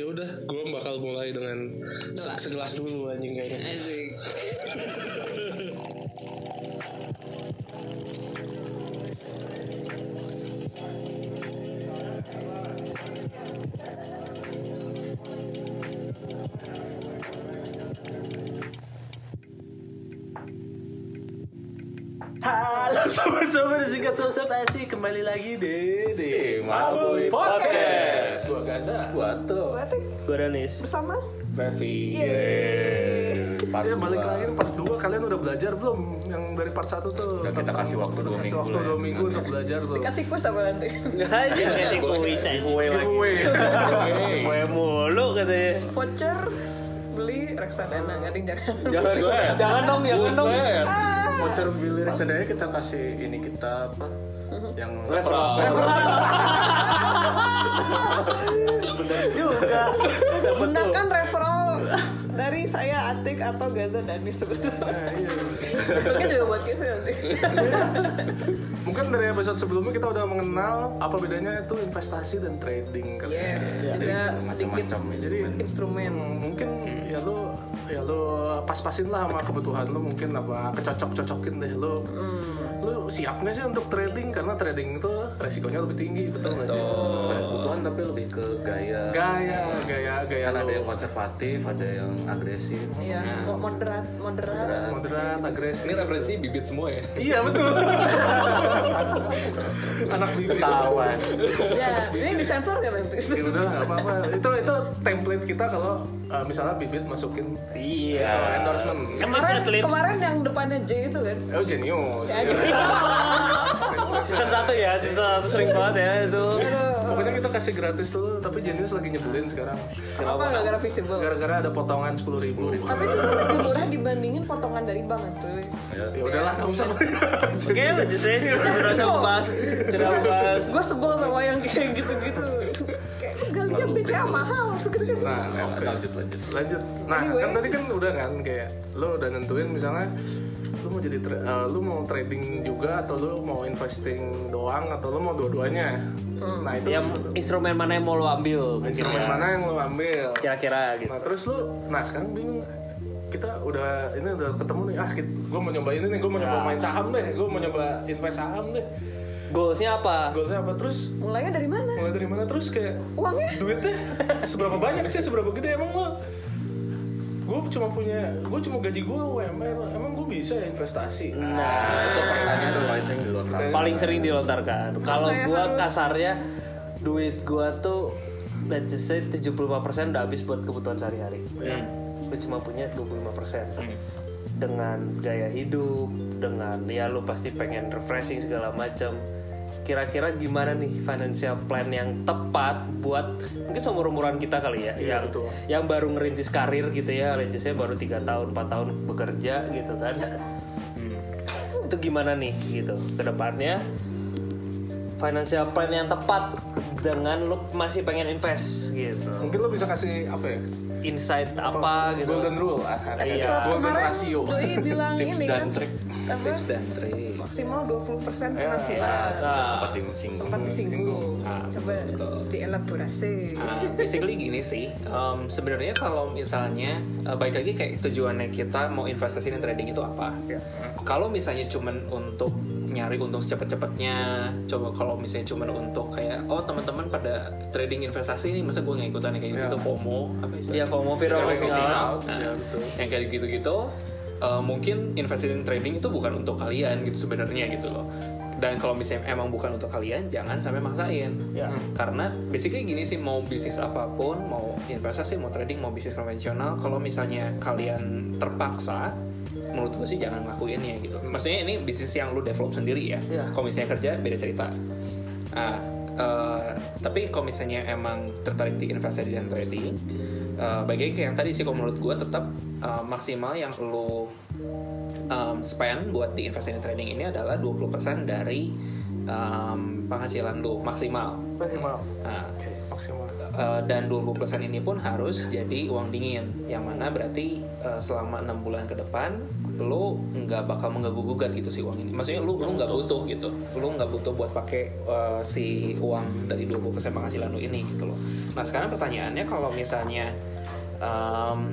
Ya udah, gue bakal mulai dengan se- segelas dulu anjing kayaknya. sobat-sobat singkat sosok asik kembali lagi di di Mabui Podcast. Gua Gaza. Gua tuh Batik Gua Danis. bersama Revi. Part ya balik lagi part 2 kalian udah belajar belum yang dari part 1 tuh? Udah kita kasih waktu dua kasih minggu waktu lah ya. 2 minggu untuk belajar tuh. kasih kuis apa nanti? aja kasih kuis Giveaway lagi. Giveaway. Giveaway mulu katanya. Voucher beli reksadana nggak. Jangan jangan dong, jangan dong. Voucher beli reksadanya kita kasih ini kita apa? Yang Referral. Bener juga. Gunakan referral dari saya Atik atau Gaza Danis sebetulnya. Mungkin juga buat kita nanti. Mungkin dari episode sebelumnya kita udah mengenal apa bedanya itu investasi dan trading kali ya. Yes, Ya, juga sedikit macam-macam Jadi instrumen. Hmm, mungkin ya lu ya lu pas-pasin lah sama kebutuhan lu mungkin apa kecocok-cocokin deh lu lu siap nggak sih untuk trading karena trading itu resikonya lebih tinggi betul nggak sih kebutuhan tapi lebih ke gaya. gaya gaya gaya Kan lu ada yang konservatif, ada yang agresif. Iya, mo- moderat, moderat. moderat agresif Ini referensi bibit semua ya. iya betul anak bibit Ketahuan. Ya, ini disensor nggak nanti? ya udah nggak apa-apa itu itu template kita kalau uh, misalnya bibit masukin iya endorsement Kemarin, kemarin yang depannya J itu kan. oh genius Si Adi. season satu ya season satu sering banget ya itu pokoknya kita kasih gratis dulu tapi Genius lagi nyebelin sekarang Apa nggak gara visible? gara-gara ada potongan sepuluh ribu Tapi itu lebih murah dibandingin potongan dari bank cuy. ya udahlah nggak usah Oke, lanjut saya tidak usah membahas, tidak membahas. Gue sebel sama yang kayak gitu-gitu. Galian BCA mahal segitu. nah Nah, oke. lanjut lanjut. lanjut nah Anyway. kan tadi kan udah kan kayak lo udah nentuin misalnya lu mau jadi tra- eh, lu mau trading juga atau lu mau investing doang atau lu mau dua-duanya nah itu Yang instrumen mana yang mau lo ambil? instrumen ya. mana yang lu ambil Kira-kira gitu. Nah terus lu, nah sekarang bingung kita udah ini udah ketemu nih ah gue mau nyoba ini nih gue mau nyoba main saham deh gue mau nyoba invest saham deh Goalsnya apa? goalsnya apa terus Mulainya dari mana? mulai dari mana terus kayak Uangnya? duitnya seberapa banyak sih seberapa gede emang lo gue cuma punya gue cuma gaji gue UMR emang gue bisa ya investasi Nah, Itu pertanyaan tuh paling sering dilontarkan. paling sering dilontarkan. Kalau harus- kasarnya duit gua tuh let's just say 75% udah habis buat kebutuhan sehari-hari. Lu cuma punya 25%. Dengan gaya hidup, dengan ya lu pasti pengen refreshing segala macam. Kira-kira gimana nih financial plan yang tepat buat mungkin seumur umuran kita kali ya, Iya, yang betul. yang baru ngerintis karir gitu ya, let's just say baru tiga tahun 4 tahun bekerja gitu kan. Itu gimana nih gitu ke depannya financial plan yang tepat dengan lu masih pengen invest gitu. mungkin lo bisa kasih apa ya Insight apa gitu. golden rule ah Episode golden rasio Doi bilang ini kan apa, Tips dan trik. Maksimal 20% Ya, penghasilan Nah, Sempat disinggung. sempat disinggung coba dielaborasi Ah, basically gini sih, um, sebenarnya kalau misalnya uh, baik lagi kayak tujuannya kita mau investasi dan trading itu apa? Kalau misalnya cuman untuk nyari untung secepat-cepatnya, coba kalau misalnya cuman untuk kayak oh teman-teman pada trading investasi ini masa gue nggak ikutan kayak gitu FOMO apa istilahnya? ya FOMO fear of missing out. Nah, Ya, betul. yang kayak gitu-gitu uh, mungkin investing trading itu bukan untuk kalian gitu sebenarnya gitu loh. Dan kalau misalnya emang bukan untuk kalian jangan sampai maksain. Ya. karena basically gini sih mau bisnis apa pun mau investasi mau trading mau bisnis konvensional kalau misalnya kalian terpaksa menurut gue sih jangan ngelakuinnya gitu. Maksudnya ini bisnis yang lu develop sendiri ya. Ya. kalau misalnya kerja beda cerita. Nah, eh, tapi kalau misalnya emang tertarik di investasi dan trading, eh bagian kayak yang tadi sih kalau menurut gue tetap eh, maksimal yang lo um, spend buat di investasi dan trading ini adalah 20% dari um, penghasilan lo maksimal. maksimal. Nah, maksimal. Eh, dan 20% ini pun harus jadi uang dingin yang mana berarti eh, selama enam bulan ke depan lu nggak bakal mengganggu gugat gitu si uang ini. Maksudnya lu lu nggak butuh gitu. Lu nggak butuh buat pakai uh, si uang dari 20% penghasilan lu ini gitu loh. Nah sekarang pertanyaannya kalau misalnya um,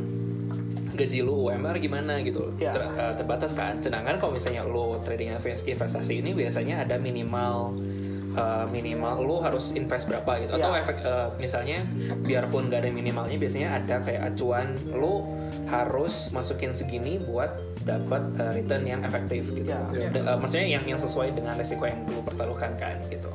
gaji lu UMR gimana gitu Ya. Ter- uh, terbatas kan sedangkan kalau misalnya lu trading invest- investasi ini biasanya ada minimal uh, minimal lu harus invest berapa gitu atau Ya. efek uh, misalnya biarpun gak ada minimalnya biasanya ada kayak acuan lu harus masukin segini buat dapat uh, return yang efektif gitu Ya. Da- uh, maksudnya yang yang sesuai dengan resiko yang lu pertaruhkan kan gitu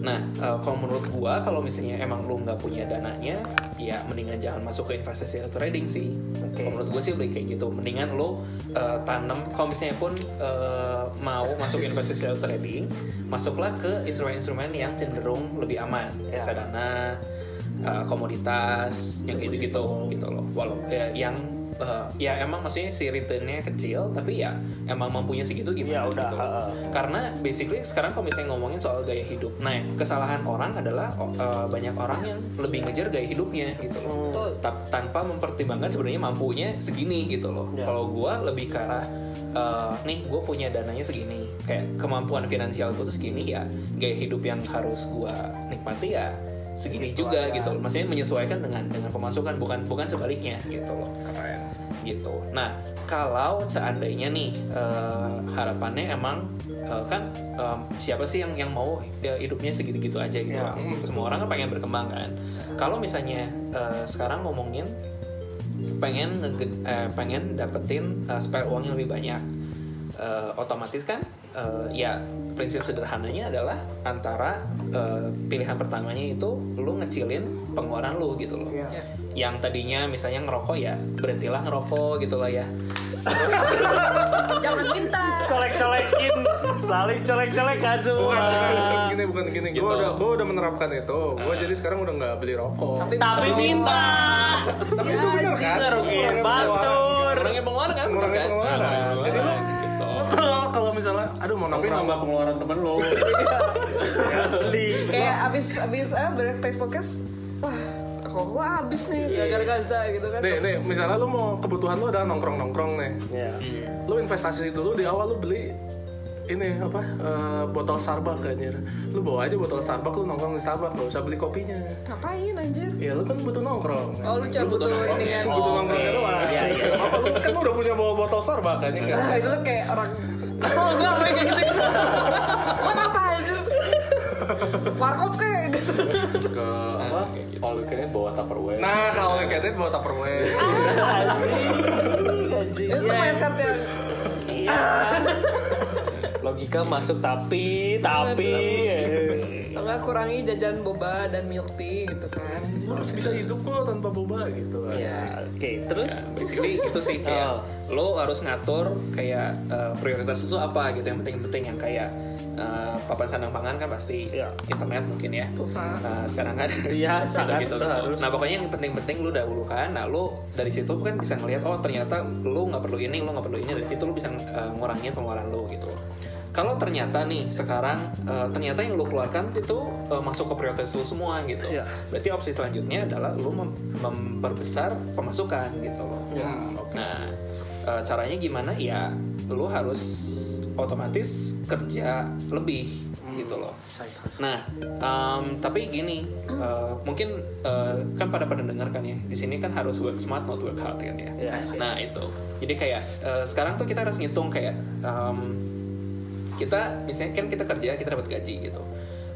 Nah, uh, kalau menurut gua kalau misalnya emang lu nggak punya dananya, ya mendingan jangan masuk ke investasi atau trading sih. Oke. Kalau menurut gua sih lebih kayak gitu. Mendingan lu uh, tanam kalau misalnya pun uh, mau masuk investasi atau trading, masuklah ke instrumen-instrumen yang cenderung lebih aman. Ya. Reksadana, uh, komoditas, yang gitu-gitu gitu loh. Walau ya, yang uh, ya emang maksudnya si returnnya kecil, tapi ya emang mampunya segitu gimana Ya udah, gitu ha-ha. Karena basically sekarang kalau misalnya ngomongin soal gaya hidup, nah kesalahan orang adalah uh, banyak orang yang lebih ngejar gaya hidupnya gitu loh. Ta- tanpa mempertimbangkan sebenarnya mampunya segini gitu loh. Ya. Kalau gue lebih ke arah uh, nih gue punya dananya segini, kayak kemampuan finansial gue tuh segini ya, gaya hidup yang harus gue nikmati ya segini Gitu juga aja. gitu. Maksudnya menyesuaikan dengan dengan pemasukan bukan bukan sebaliknya gitu loh. gitu. Nah, kalau seandainya nih eh, harapannya emang eh, kan em, siapa sih yang yang mau ya, hidupnya segitu-gitu aja gitu. Ya, lah. Semua orang kan pengen berkembang kan. Kalau misalnya eh, sekarang ngomongin pengen eh, pengen dapetin eh, spare uang yang lebih banyak, Eh, otomatis kan eh, ya prinsip sederhananya adalah antara eh, pilihan pertamanya itu lu ngecilin pengeluaran lu gitu loh. Iya. yang tadinya misalnya ngerokok ya berhentilah ngerokok gitu lah ya. Jangan minta. colek-colekin saling colek-colek bukan, bukan, bukan. Aja gini bukan gini Gitu. gue udah gue udah menerapkan itu. Gue jadi sekarang udah nggak beli rokok. Tapi, tapi minta. tapi itu bener kan? ngerugiin Ngurangin batur ngurangin pengeluaran kan? Ngurangin kan? pengeluaran. Nah, Jadi lu- misalnya aduh mau Tapi nongkrong nambah pengeluaran temen lo. beli kayak abis abis ah text podcast, wah kok gua abis nih gara-gara Gaza gitu kan. Nih, nih, misalnya lu mau kebutuhan lu adalah nongkrong-nongkrong nih. ya Lu investasi dulu di awal lu beli ini apa eh, botol Starbucks kayaknya. Lu bawa aja botol Starbucks lu nongkrong di Starbucks, lu usah beli kopinya. Ngapain anjir? Ya lu kan butuh nongkrong. Oh lu cuma butuh ini kan. Lu butuh nongkrongnya doang. Iya, iya. Apa lu kan lu udah punya bawa botol Starbucks kan ya kan? Nah itu tuh kayak orang asal enggak mereka kayak gitu gitu. Apa anjir? Warkop kayak gitu. Ke apa? All you can eat bawa tupperware. Nah, kalau kayak gitu bawa Tupperware. anjing Itu tuh mindset yang logika masuk tapi tapi nggak kurangi jajan boba dan milk tea gitu kan. Harus bisa hidup kok tanpa boba gitu kan. ya oke terus basically itu sih kayak Oh. lo harus ngatur kayak uh, prioritas itu apa gitu yang penting-penting yang kayak uh, papan sandang pangan kan pasti Iya. internet mungkin ya Pulsa. Nah, sekarang kan Iya, gitu, sangat, gitu, itu gitu. harus. Nah pokoknya yang penting-penting lu dahulukan. Nah lu dari situ kan bisa ngelihat oh ternyata lu nggak perlu ini, lu nggak perlu ini. Dari situ lu bisa uh, ngurangin pengeluaran lu gitu. Kalau ternyata nih sekarang uh, ternyata yang lu keluarkan itu uh, masuk ke prioritas lu semua gitu. Iya. Berarti opsi selanjutnya adalah lu mem- memperbesar pemasukan gitu loh. Nah uh, caranya gimana ya? Lu harus otomatis kerja lebih gitu loh. Nah, em, tapi gini, eh, mungkin eh, kan pada pada dengar kan ya, di sini kan harus work smart not work hard kan ya. Ya, nah itu, jadi kayak eh, sekarang tuh kita harus ngitung kayak em, kita misalnya kan kita kerja kita dapat gaji gitu.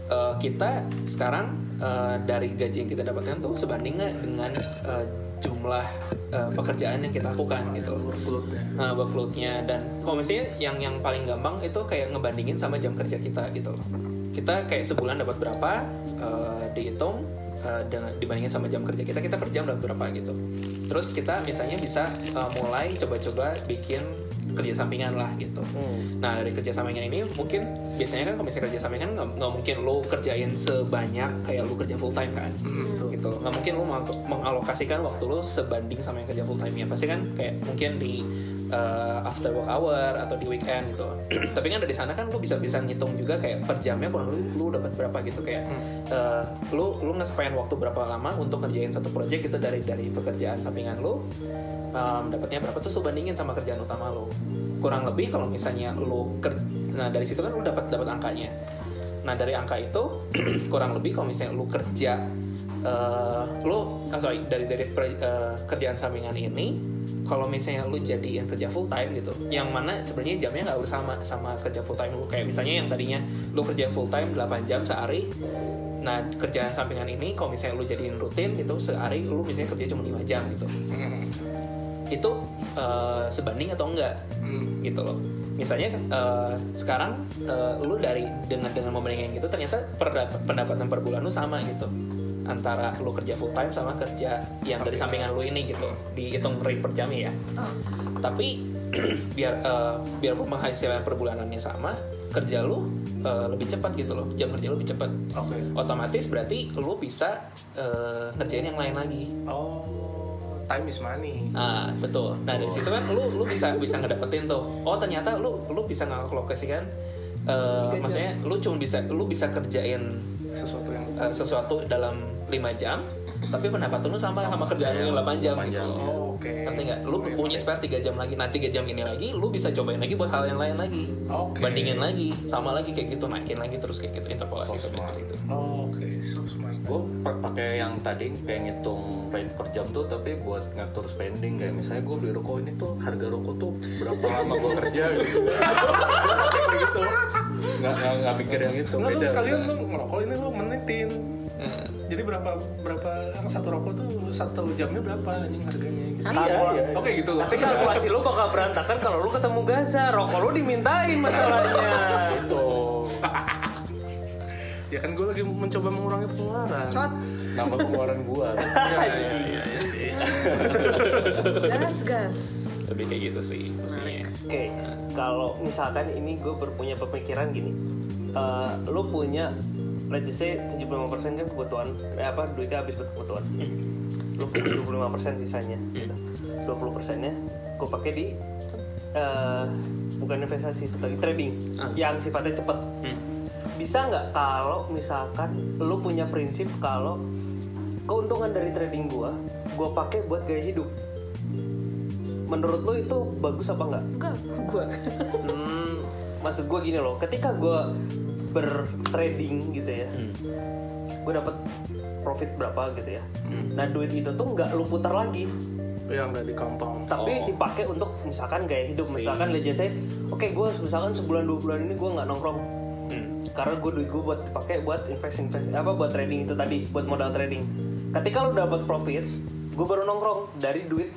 Eh, kita sekarang eh, dari gaji yang kita dapatkan tuh sebanding nggak dengan eh, jumlah eh, pekerjaan yang kita lakukan gitu. Workload-nya. Nah, workloadnya dan kalau misalnya yang yang paling gampang itu kayak ngebandingin sama jam kerja kita gitu. Kita kayak sebulan dapat berapa eh, dihitung eh, dengan dibandingin sama jam kerja kita kita per jam dapat berapa gitu. Terus kita misalnya bisa eh, mulai coba-coba bikin kerja sampingan lah gitu. Nah dari kerja sampingan ini mungkin biasanya kan kalau misalnya kerja sampingan nggak nggak mungkin lo kerjain sebanyak kayak lo kerja full time kan, gitu. Nggak mungkin lo meng- mengalokasikan waktu lo sebanding sama yang kerja full time ya. Pasti kan kayak mungkin di uh, after work hour atau di weekend gitu. Tapi kan dari sana kan lo bisa bisa ngitung juga kayak per jamnya kurang lebih lo dapat berapa gitu kayak uh, lo lo nge-spend waktu berapa lama untuk ngerjain satu project itu dari dari pekerjaan sampingan lo um, dapatnya berapa terus lo bandingin sama kerjaan utama lo kurang lebih kalau misalnya lu ker nah dari situ kan lu dapat dapat angkanya nah dari angka itu kurang lebih kalau misalnya lu kerja eh, lu ah, sorry dari dari eh, kerjaan sampingan ini kalau misalnya lu jadiin kerja full time gitu yang mana sebenarnya jamnya nggak harus sama sama kerja full time lu kayak misalnya yang tadinya lu kerja full time 8 jam sehari nah kerjaan sampingan ini kalau misalnya lu jadiin rutin gitu sehari lu misalnya kerja cuma 5 jam gitu Hmm. itu eh, sebanding atau enggak Hmm. gitu loh misalnya eh, sekarang eh, lu dari dengan dengan membandingkan gitu ternyata perda- pendapatan per bulan lu sama gitu. Antara lu kerja full time sama kerja yang dari sampingan. lu ini gitu. Dihitung rate per jamnya ya. Tapi biar eh, biar penghasilan per bulanannya sama kerja lu eh, lebih cepat gitu loh. Jam kerja lu lebih cepat. Oke. otomatis berarti lu bisa eh, ngerjain yang lain lagi. Oh, time is money. Nah, betul. Nah, dari situ kan lu lu bisa bisa ngedapetin tuh. Oh, ternyata lu lu bisa ngalokasikan eh maksudnya lu cuma bisa lu bisa kerjain Sesuatu yang eh, sesuatu dalam 5 jam, tapi pendapatan lu sama sama, kerjaan lu yang 8 jam 8 gitu. jam, ya. Oh, oke. Ngerti nggak? Lu punya spare 3 jam lagi. Nah, 3 jam ini lagi lu bisa cobain lagi buat hal yang lain lagi. Oke. Bandingin lagi, sama lagi kayak gitu, naikin lagi terus kayak gitu, interpolasi So kayak smart. gitu. Oh, oke, so smart. gue pakai yang tadi kayak ngitung rate per jam tuh tapi buat ngatur spending kayak misalnya gue beli rokok ini tuh harga rokok tuh berapa lama gue kerja gitu Kayak gitu nggak nggak nggak mikir yang itu Nggak, lu beda sekalian beda. lu ngerokok ini lu menitin. Jadi berapa berapa satu rokok tuh satu jamnya berapa anjing harganya gitu. Iya, iya. Oke gitu. Tapi kalkulasi lu bakal berantakan kalau lu ketemu Gaza. Rokok lu dimintain masalahnya. itu ya kan gue lagi mencoba mengurangi pengeluaran. Cot, nama pengeluaran gue Iya, iya, iya, iya sih. gas, gas. Lebih kayak gitu sih maksudnya. Oke, kalau misalkan ini gue berpunya pemikiran gini, Eh, lu punya let's just say 75% kan kebutuhan, eh, apa duitnya habis buat kebutuhan. Lu punya 25% sisanya, gitu. 20 persennya gue pakai di eh, bukan investasi tapi trading Ah. yang sifatnya cepet. Hmm. Bisa nggak kalau misalkan lu punya prinsip kalau keuntungan dari trading gua, gua pakai buat gaya hidup. Menurut lu itu bagus apa nggak? Enggak, gua. Hmm, maksud gue gini loh, ketika gue bertrading gitu ya, Hmm. gue dapat profit berapa gitu ya. Nah duit itu tuh nggak lu putar lagi, Yang nggak di compound. tapi Oh. dipakai untuk misalkan gaya hidup, misalkan let's just say, oke gue misalkan sebulan dua bulan ini gue nggak nongkrong, Hmm. karena gue duit gue buat dipakai buat invest invest apa buat trading itu tadi, buat modal trading. Ketika lu dapat profit, gue baru nongkrong dari duit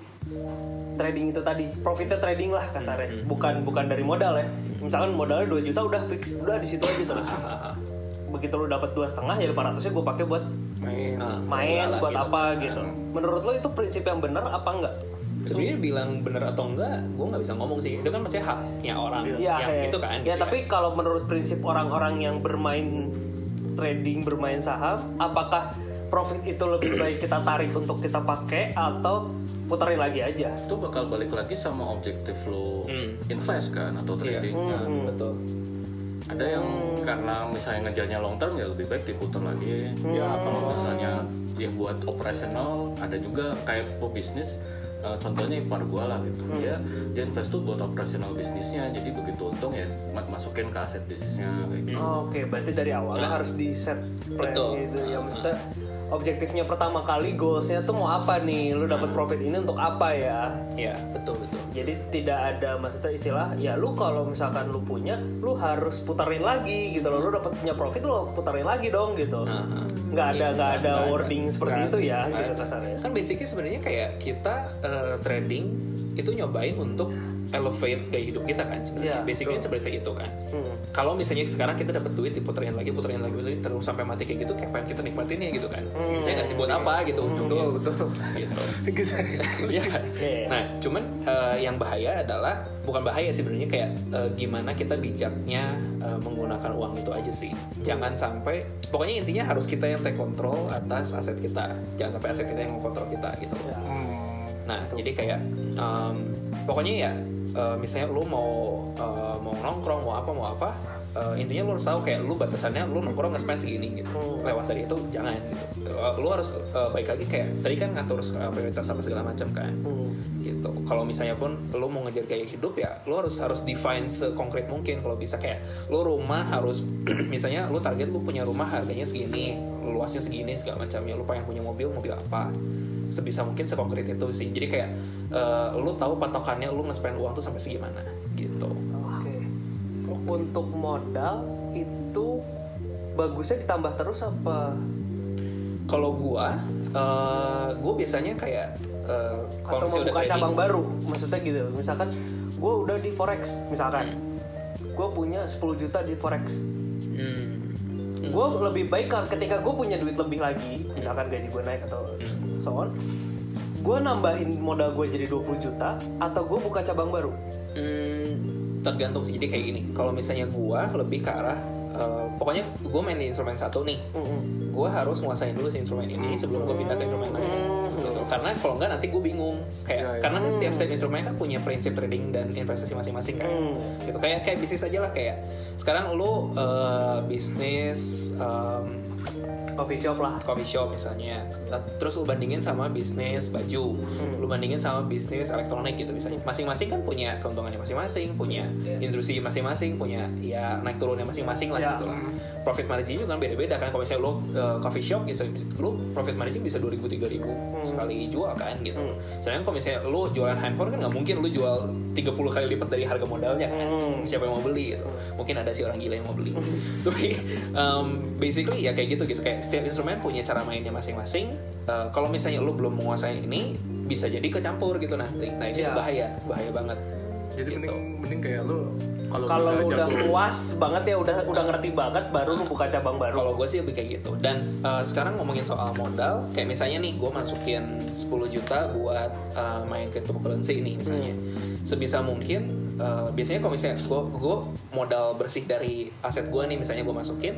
trading itu tadi. Profitnya trading lah kasarnya. Bukan bukan dari modal ya. Misalkan modalnya 2 juta udah fix. Udah di situ aja terus. Begitu lu dapat dua setengah ya 500 nya gue pakai buat main. Main buat gitu. apa gitu. Menurut lo itu prinsip yang benar apa enggak? Sebenarnya bilang bener atau enggak gue nggak bisa ngomong sih. Itu kan maksudnya haknya orang ya, yang ya. itu kan ya gitu tapi kalau menurut prinsip orang-orang yang bermain trading bermain saham apakah profit itu lebih baik kita tarik untuk kita pakai atau putarin lagi aja itu bakal balik lagi sama objektif lo Hmm. invest kan atau Iya. trading Nah, Hmm. betul ada yang karena misalnya ngejarnya long term ya lebih baik diputar lagi ya kalau misalnya ya buat operasional ada juga kayak pebisnis eh, contohnya ipar gua lah gitu dia dia invest tuh buat operasional bisnisnya jadi begitu untung ya ma- masukin ke aset bisnisnya kayak gitu Oh, Oke, berarti dari awalnya harus di set plan Betul. gitu ya. Maksudnya objektifnya pertama kali goalsnya tuh mau apa nih? Lu dapat profit ini untuk apa ya? ya betul betul Jadi tidak ada maksudnya istilah ya lu kalau misalkan lu punya, lu harus putarin lagi gitu loh. Lu dapat punya profit lu putarin lagi dong gitu. Aha. Nggak ada Iya, nggak ada nggak ada. wording seperti Nggak itu ada. ya gitu ada. kasarnya. kan basicnya sebenarnya kayak kita eh, trading itu nyobain untuk elevate gaya hidup kita kan sebenarnya Iya, basicnya seperti itu kan Hmm. kalau misalnya sekarang kita dapat duit diputerin lagi puterin lagi puterin terus sampai mati kayak gitu kapan kita nikmatin ya gitu kan saya nggak sih buat apa gitu ujungnya betul. gitu Gitu. Iya kan? Iya. Nah, cuman eh, yang bahaya adalah bukan bahaya sih sebenarnya kayak eh, gimana kita bijaknya eh, menggunakan uang itu aja sih. Jangan sampai pokoknya intinya harus kita yang take control atas aset kita. Jangan sampai aset kita yang mengontrol kita gitu. Hmm. Nah, jadi kayak em, pokoknya ya eh, misalnya lu mau eh, mau nongkrong mau apa mau apa uh, intinya lu harus tahu kayak lu batasannya lu nongkrong nge-spend segini gitu. Lewat dari itu jangan gitu. Uh, lu harus uh, baik lagi kayak tadi kan ngatur uh, prioritas sama segala macam kan. Gitu. Kalau misalnya pun lu mau ngejar gaya hidup ya lu harus harus define sekonkret mungkin. Kalau bisa kayak lu rumah harus misalnya lu target lu punya rumah harganya segini luasnya segini segala macamnya. Lu pengen punya mobil mobil apa sebisa mungkin sekonkret itu sih jadi kayak uh, lu tahu patokannya lu nge-spend uang tuh sampai segimana gitu Oke. Untuk modal itu bagusnya ditambah terus apa? kalau gua uh, gua biasanya kayak uh, Atau mau buka cabang baru? Maksudnya gitu. Misalkan gue udah di forex, misalkan gue punya 10 juta di forex. Hmm. Gue lebih baik ketika gue punya duit lebih lagi, misalkan gaji gue naik atau so on, gue nambahin modal gue jadi 20 juta atau gue buka cabang baru. Hmm, tergantung sih jadi kayak gini kalau misalnya gua lebih ke arah uh, pokoknya gua main di instrumen satu nih Mm-mm. gue harus nguasain dulu si instrumen ini sebelum gue pindah ke instrumen lain gitu. Karena kalau enggak nanti gue bingung kayak Ya, ya. karena kan setiap setiap instrumen kan punya prinsip trading dan investasi masing-masing kan Hmm. gitu kayak kayak bisnis aja lah kayak sekarang lu uh, bisnis um, Coffee shop lah. coffee shop misalnya. Terus lu bandingin sama bisnis baju. Lu bandingin sama bisnis elektronik gitu misalnya. Masing-masing kan punya keuntungannya masing-masing punya industri masing-masing punya ya naik turunnya masing-masing lah Ya. gitu lah. Profit margin juga kan beda-beda kan. Kalau misalnya lu uh, coffee shop gitu lu profit margin bisa 2000 3000 sekali jual kan gitu. Sedangkan kalau misalnya lu jualan handphone kan nggak mungkin lu jual 30 kali lipat dari harga modalnya kan. Siapa yang mau beli gitu. Mungkin ada sih orang gila yang mau beli. Tapi um, basically ya kayak gitu gitu. Kayak setiap instrumen punya cara mainnya masing-masing Uh, kalau misalnya lu belum menguasai ini bisa jadi kecampur gitu nanti nah ini Iya. tuh bahaya bahaya banget Jadi Gitu. mending mending kayak lu kalau Kalau lu udah puas banget ya udah udah ngerti banget baru lu buka cabang baru. kalau gue sih lebih kayak gitu dan uh, sekarang ngomongin soal modal kayak misalnya nih gue masukin 10 juta buat uh, main cryptocurrency nih misalnya sebisa mungkin uh, biasanya kalau misalnya gue gue modal bersih dari aset gue nih misalnya gue masukin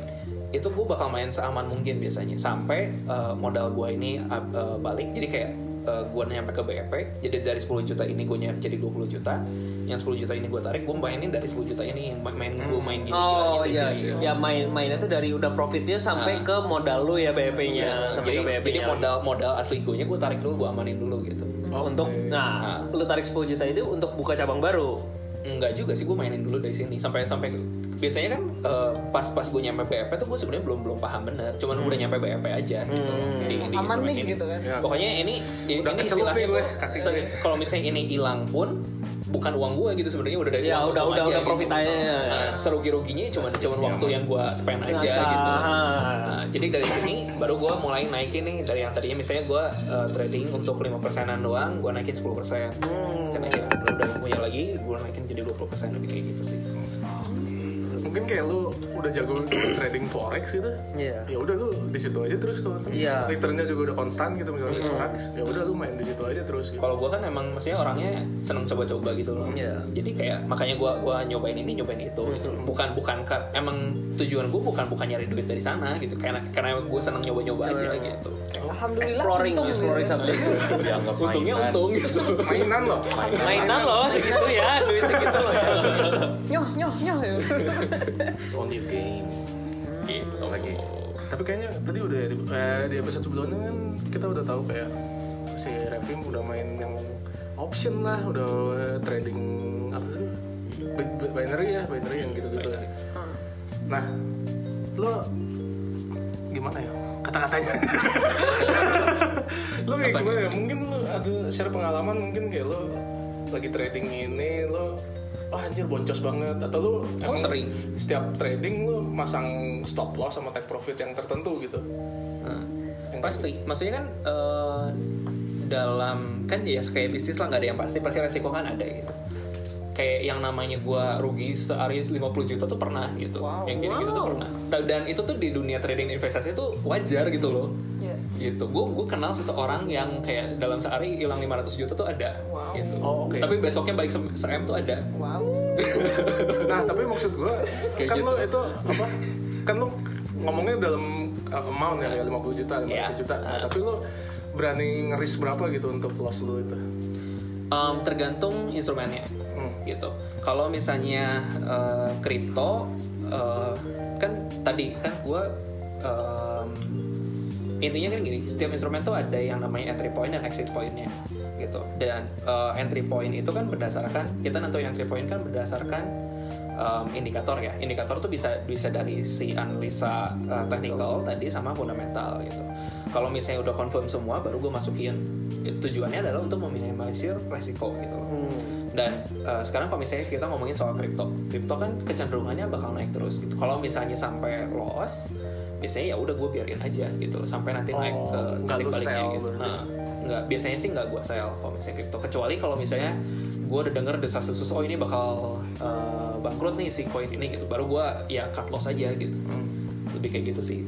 itu gue bakal main seaman mungkin biasanya. Sampai uh, modal gue ini uh, uh, balik. Jadi kayak uh, gue nyampe ke BEP jadi dari 10 juta ini gue nyampe jadi 20 juta. Yang 10 juta ini gue tarik gue mainin dari 10 juta ini. Yang main gue main gini Oh gitu. iya, ya main mainnya tuh dari udah profitnya sampai Ah. ke modal lu ya BEP-nya, Iya, sampai jadi, ke BEP-nya. jadi modal modal asli gue nya gue tarik dulu gue amanin dulu gitu. Untuk nah, Nah. lu tarik 10 juta itu untuk buka cabang baru. Enggak juga sih gue mainin dulu dari sini sampai sampai biasanya kan eh, pas pas gue nyampe BEP tuh gue sebenarnya belum belum paham bener cuman udah nyampe BEP aja gitu di, di Aman nih ini. gitu kan. Ya. pokoknya ini ini, Udah ini istilahnya gue, tuh gue. kalau misalnya ini hilang pun bukan uang gue gitu sebenarnya udah dari Ya, uang udah- untung udah- aja udah gitu. profit aja. Nah, serugi ruginya cuma cuma waktu yang gue spend aja Nah, gitu ah. Nah, jadi dari sini baru gue mulai naikin nih dari yang tadinya misalnya gue uh, trading untuk 5 persenan doang, gue naikin 10 persen. Hmm. Karena ya, udah punya lagi, gue naikin jadi 20 persen lebih kayak gitu sih. Mungkin kayak lu udah jago trading forex gitu Iya. ya udah lu di situ aja terus kalau Iya. returnnya juga udah konstan gitu misalnya forex ya udah lu main di situ aja terus gitu. Kalau gue kan emang maksudnya orangnya seneng coba-coba gitu loh. Iya. Jadi kayak makanya gue gua nyobain ini nyobain itu gitu. Hmm. Bukan bukan ka- emang tujuan gue bukan bukan nyari duit dari sana gitu. Karena karena gue seneng nyoba-nyoba aja gitu. Alhamdulillah Exploring, untung exploring gitu. subject. dianggap Untungnya mainan. untung gitu. mainan loh Mainan loh segitu ya, duit segitu loh. Nyoh nyoh nyoh. ya. It's only a game gitu. Lagi. tapi kayaknya tadi udah di, eh, di episode sebelumnya kan kita udah tahu kayak si Revim udah main yang option lah udah trading apa sih Bi- bi- binary ya binary yang gitu-gitu nah lo gimana ya? Kata-katanya. Lo kayak Apa? gimana ya? Mungkin lo ada share pengalaman mungkin kayak lo lagi trading ini lo oh anjir boncos banget. Atau lo Oh, sering. setiap trading lo masang stop loss sama take profit yang tertentu gitu? Nah, pasti. maksudnya kan eh, dalam kan ya kayak bisnis lah nggak ada yang pasti pasti resiko kan ada gitu kayak yang namanya gua rugi sehari 50 juta tuh pernah gitu yang gini gitu tuh pernah Dan- dan itu tuh di dunia trading investasi tuh wajar gitu loh Iya. gitu gue gue kenal seseorang yang kayak dalam sehari hilang 500 juta tuh ada gitu Oh, oke. tapi besoknya balik se, se M tuh ada Wow. nah tapi maksud gue Kayak kan gitu. lo itu apa kan lo ngomongnya dalam uh, amount ya kayak 50 juta 50 Iya. juta Nah, tapi lo berani ngeris berapa gitu untuk loss lo itu Em, tergantung instrumennya. Gitu. Kalau misalnya eh, kripto eh, kan tadi kan gue intinya kan gini setiap instrumen tuh ada yang namanya entry point dan exit pointnya gitu. Dan eh, entry point itu kan berdasarkan kita nentuin entry point kan berdasarkan um, indikator ya. Indikator tuh bisa bisa dari si analisa uh, technical tadi sama fundamental gitu. Kalau misalnya udah confirm semua baru gue masukin. Tujuannya adalah untuk meminimalisir resiko gitu loh dan uh, sekarang kalau misalnya kita ngomongin soal kripto kripto kan kecenderungannya bakal naik terus gitu. Kalau misalnya sampai loss biasanya ya udah gue biarin aja gitu sampai nanti naik Oh, ke nggak titik baliknya sell gitu. berarti. nah nggak biasanya sih nggak gue sell kalau misalnya kripto. Kecuali kalau misalnya gue udah denger desas-desus oh ini bakal uh, bangkrut nih si coin ini gitu baru gue ya cut loss aja gitu. Lebih kayak gitu sih.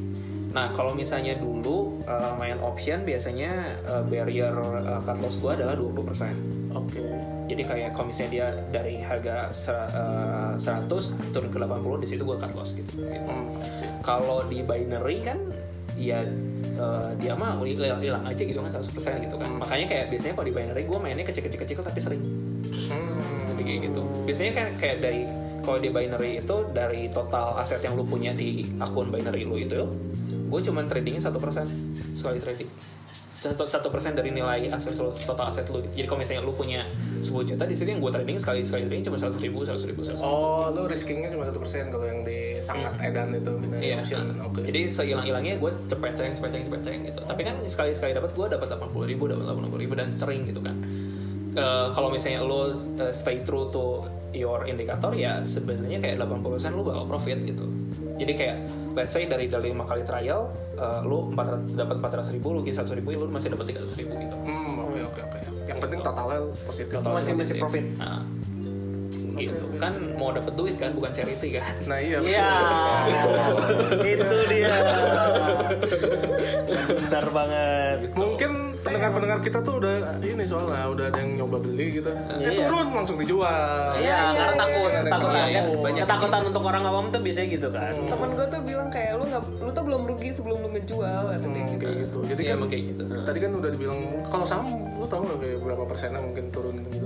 Nah kalau misalnya dulu uh, main option biasanya uh, barrier uh, cut loss gue adalah 20% Oke. jadi kayak kalau misalnya dia dari harga ser- eh, 100 turun ke 80 di situ gue cut loss gitu. gitu. Hmm. Kalau di binary kan ya eh, dia mah hilang aja gitu kan 100% gitu kan. Makanya kayak biasanya kalau di binary gue mainnya kecil-kecil tapi sering. Hmm. Jadi gitu. Biasanya kan kayak dari kalau di binary itu dari total aset yang lu punya di akun binary lu itu gue cuman tradingnya satu persen sekali trading satu persen dari nilai aset lu, total aset lu gitu. jadi kalau misalnya lu punya 10 juta di situ yang gue trading sekali sekali trading cuma seratus ribu seratus ribu seratus ribu Oh, lu riskingnya cuma satu persen kalau yang di sangat edan itu Iya, option. nah, Oke. jadi sehilang-hilangnya gue cepet ceng, cepet ceng, cepet ceng gitu. Tapi kan sekali-sekali dapat gue dapat 80 ribu, dapat 80 ribu dan sering gitu kan. Eh, kalau misalnya lo eh, stay true to your indikator ya sebenarnya kayak 80% lo bakal profit gitu. Jadi kayak let's say dari dari lima kali trial lo 400 dapat 400 ribu, lo 100 ribu, lo masih dapat 300 ribu gitu. Hmm, oke oke oke. Yang penting totalnya positif. Totalnya Masih- masih profit. Nah, gitu kan mau dapat duit kan bukan charity kan. Nah iya. Iya, itu dia. Benar banget. Mungkin pendengar-pendengar kita tuh udah ini soalnya udah ada yang nyoba beli gitu. Eh Iya. turun langsung dijual. Iya, karena takut, iya, ketakutan iya. kan. Banyak. Ketakutan untuk orang awam tuh biasanya gitu kan. temen gue tuh bilang kayak lu nggak lu tuh belum rugi sebelum lu ngejual dia Hmm, gitu. kayak gitu. Jadi Iya, kan kayak gitu. Tadi kan udah dibilang kalau saham lu tahu nggak kayak berapa persennya mungkin turun gitu.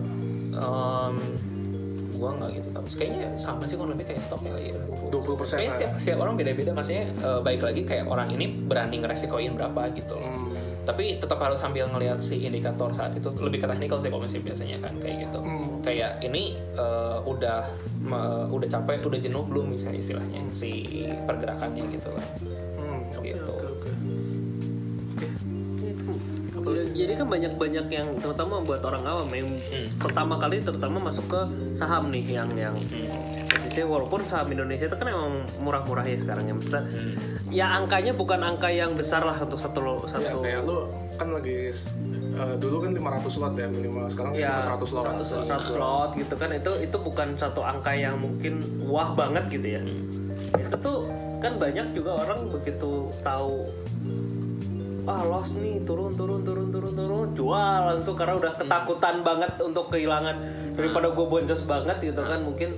Um, gua nggak gitu tahu. Kayaknya sama sih kurang lebih kayak stoknya ya. 20 persen. Kayaknya setiap, setiap orang beda-beda. Maksudnya eh, baik lagi kayak orang ini berani ngeresikoin berapa gitu. loh. Hmm. Tapi tetap harus sambil ngelihat si indikator saat itu lebih ke teknikal sih komisi biasanya kan kayak gitu. Hmm. Kayak ini eh, udah me- udah capek, udah jenuh belum misalnya istilahnya si pergerakannya gitu kan. Hmm, Gitu. oke oke. Ya, jadi kan banyak-banyak yang terutama buat orang awam yang Hmm. pertama kali terutama masuk ke saham nih yang yang jadi saya walaupun saham Indonesia itu kan emang murah-murah ya sekarang ya maksudnya ya angkanya bukan angka yang besar lah untuk satu Ya, satu. kayak lu kan lagi eh, dulu kan 500 lot ya minimal sekarang ya 100 lot. 100 lot gitu kan. Itu itu bukan satu angka yang mungkin wah banget gitu ya. Itu tuh kan banyak juga orang begitu tahu wah loss nih turun turun turun turun turun. Jual langsung karena udah ketakutan banget untuk kehilangan. Daripada gue boncos banget gitu kan mungkin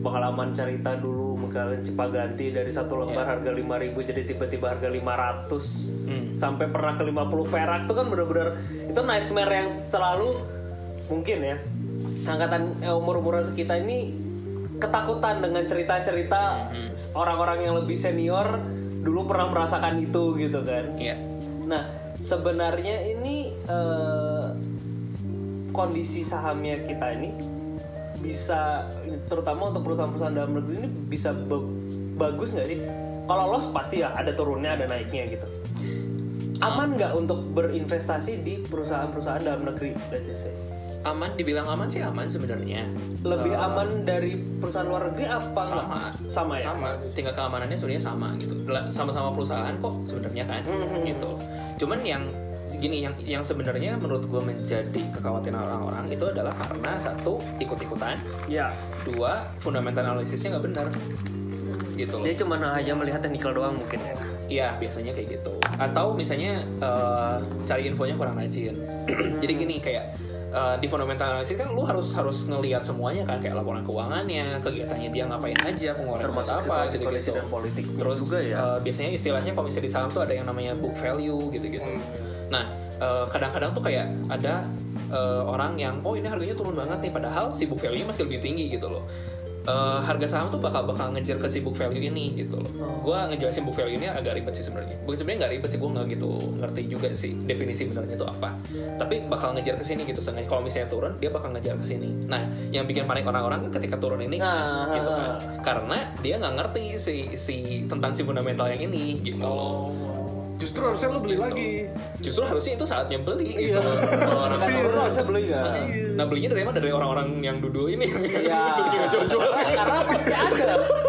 pengalaman cerita dulu misalnya Cipaganti dari satu lembar harga 5000 jadi tiba-tiba harga 500 sampai pernah ke 50 perak. Tuh kan bener-bener itu nightmare yang terlalu mungkin ya. Angkatan eh, umur-umuran sekitar ini ketakutan dengan cerita-cerita orang-orang yang lebih senior dulu pernah merasakan itu gitu kan. Iya. Nah, sebenarnya ini eh, kondisi sahamnya kita ini bisa terutama untuk perusahaan-perusahaan dalam negeri ini bisa ba- bagus nggak sih? Kalau loss pasti ya ada turunnya ada naiknya gitu. Aman nggak untuk berinvestasi di perusahaan-perusahaan dalam negeri? Let's say? Aman, dibilang aman sih aman sebenarnya. Lebih Eh, aman dari perusahaan luar negeri apa? sama Sama ya. sama tingkat keamanannya sebenarnya sama gitu sama-sama perusahaan kok sebenarnya kan gitu cuman yang gini yang yang sebenarnya menurut gue menjadi kekhawatiran orang-orang itu adalah karena satu ikut-ikutan Ya. dua fundamental analisisnya nggak benar gitu loh Dia cuma hanya melihat technical doang mungkin ya. Iya biasanya kayak gitu. Atau misalnya eh, cari infonya kurang rajin. Jadi gini kayak eh, di fundamental analysis kan lu harus harus ngelihat semuanya kan kayak laporan keuangannya, kegiatannya dia ngapain aja, pengeluaran Termasuk apa gitu kondisi gitu. dan politik Terus juga ya. eh, biasanya istilahnya kalau misalnya di saham tuh ada yang namanya book value gitu-gitu. Nah eh, kadang-kadang tuh kayak ada eh, orang yang oh ini harganya turun banget nih padahal si book value-nya masih lebih tinggi gitu loh. eh, harga saham tuh bakal bakal ngejar ke si book value ini gitu loh. Gue ngejelasin book value ini agak ribet sih sebenarnya. Bukan sebenarnya nggak ribet sih, gue nggak gitu ngerti juga sih definisi benernya itu apa. Tapi bakal ngejar ke sini gitu. Sengaja kalau misalnya turun, dia bakal ngejar ke sini. Nah, yang bikin panik orang-orang kan ketika turun ini Nah, gitu kan. Karena dia nggak ngerti si si tentang si fundamental yang ini gitu loh. Justru harusnya lo beli lagi. Justru harusnya itu saatnya beli gitu. Kalau orang Kan turun harusnya beli ya. Nah belinya dari mana? Dari orang-orang yang duduk ini Iya. Jual-jual Karena, pasti ada,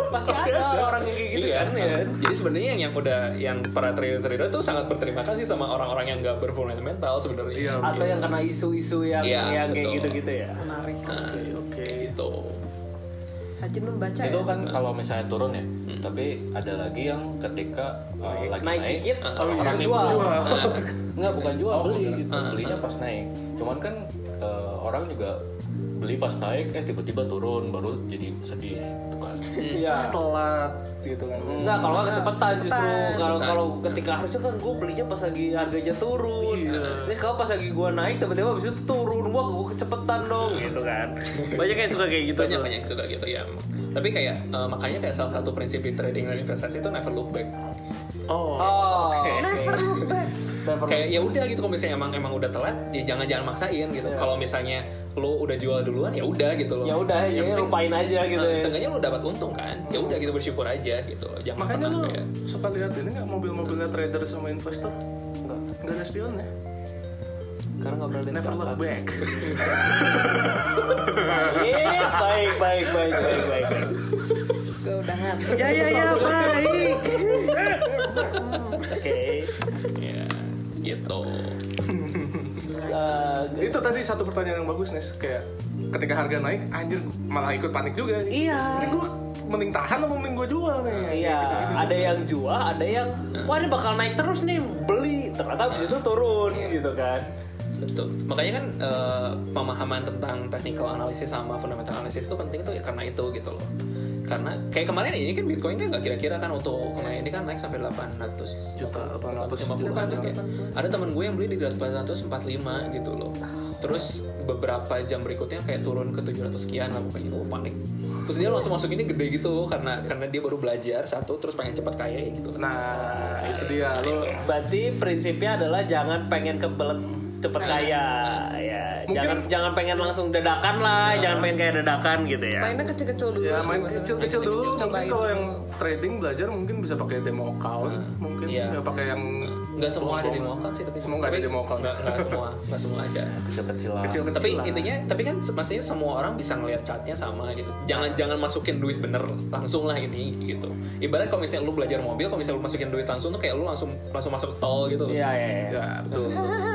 pasti ada orang yang kayak gitu Iya. kan ya. Jadi sebenarnya yang, yang udah yang para trader-trader tuh sangat berterima kasih sama orang-orang yang nggak berfundamental sebenarnya. Iya. Atau yang kena isu-isu yang Iya, yang kayak gitu-gitu ya. menarik Nah, oke itu. Hajin membaca itu ya. kan kalau misalnya turun ya tapi ada lagi yang ketika uh, lagi Naik naik, dikit, orang-orang iya, yang jual. nggak bukan jual beli gitu. Ah, belinya pas naik. Cuman kan uh, orang juga beli pas naik eh tiba-tiba turun baru jadi sedih gitu kan Iya. Telat gitu kan. Enggak, kalau nggak kecepatan justru. Kalau kalau ketika harusnya kan gue belinya pas lagi harganya turun. Ini sekarang pas lagi gue naik tiba-tiba habis itu turun. Wah, gue kecepatan dong gitu kan. Banyak yang suka kayak gitu. banyak tuh. banyak yang suka gitu ya. Tapi kayak eh, makanya kayak salah satu prinsip di trading dan investasi itu never look back. Oh. Oh. never look back kayak ya udah gitu kalau misalnya emang emang udah telat ya jangan jangan maksain gitu kalau misalnya lo udah jual duluan ya udah gitu loh Ya udah, ya penting- lupain aja gitu Nah, ya. seenggaknya lo dapat untung kan ya udah gitu bersyukur aja gitu jangan Makanya lo kayak suka lihat ini nggak mobil-mobilnya trader sama investor? Enggak. Nggak ada spionnya. Karena nggak pernah Never look back. Iya, baik, baik, baik, baik, baik. gue udah ngantuk ya ya ya baik Oke. ya gitu Uh, itu tadi satu pertanyaan yang bagus nih kayak ketika harga naik anjir malah ikut panik juga sih. Iya. Ini gue mending tahan apa mending gue jual nih? Iya, ada yang jual, ada yang wah ini bakal naik terus nih, beli. Ternyata habis itu turun gitu kan. betul makanya kan eh, pemahaman tentang technical analysis sama fundamental analysis itu penting tuh ya karena itu gitu loh karena kayak kemarin ini kan bitcoin kan nggak kira-kira kan untuk kemarin ini kan naik sampai 800 Juta, 800 850 an ya. ada teman gue yang beli di 845 gitu loh. Terus beberapa jam berikutnya kayak turun ke 700 sekian lah pokoknya. Gue panik. Terus dia langsung masuk ini gede gitu karena karena dia baru belajar satu terus pengen cepat kaya gitu. Nah, itu dia. Lo. Berarti prinsipnya adalah jangan pengen kebelet cepet kaya ya. Mungkin- Jangan jangan pengen langsung dadakan lah, jangan pengen kayak dadakan gitu ya. mainnya kecil-kecil dulu Ya sih main kecil-kecil dulu. Mungkin Cobain kalau yang trading belajar mungkin bisa pakai demo account, mungkin Iya. nggak pakai yang nggak semua ada demo account sih tapi Semua nggak ada tapi demo account. nggak nggak semua nggak semua ada kecil-kecilan kecil-kecil tapi lah. intinya tapi kan maksudnya semua orang bisa ngelihat chartnya sama gitu jangan jangan masukin duit bener langsung lah ini gitu ibarat kalau misalnya lu belajar mobil kalau misalnya lu masukin duit langsung tuh kayak lu langsung langsung masuk tol gitu Iya, iya, iya. Ya betul.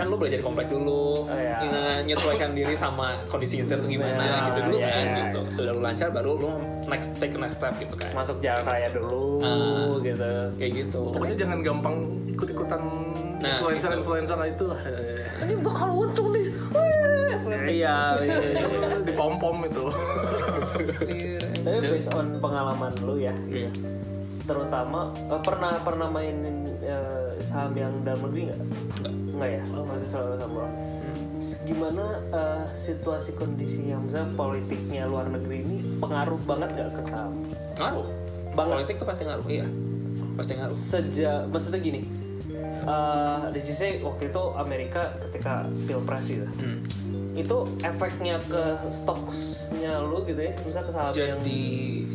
kan lu belajar komplek dulu Oh, iya. nge- menyesuaikan diri sama kondisi nyetir tuh gimana Iya, gitu dulu iya, kan iya. gitu sudah lu lancar baru lu next take next step gitu kan Masuk jalan raya dulu Ah. gitu. kayak gitu Pokoknya jangan gampang ikut-ikutan Nah, influencer-influencer itu lah. ini bakal untung nih Wih, Iya, iya, iya. Di pom-pom itu. Iya. Tapi based on pengalaman lu ya, Iya. Terutama eh, pernah pernah mainin eh, saham yang dalam negeri nggak? Nggak. Ya, masih selalu sama. luar. Gimana eh, situasi kondisi yang misalnya politiknya luar negeri ini pengaruh banget nggak ke saham? ngaruh Banget. politik tuh pasti ngaruh iya pasti ngaruh Sejak maksudnya gini, eh di sisi waktu itu Amerika ketika pilpres gitu, Hmm. itu efeknya ke stoknya lu gitu ya, misalnya ke saham yang jadi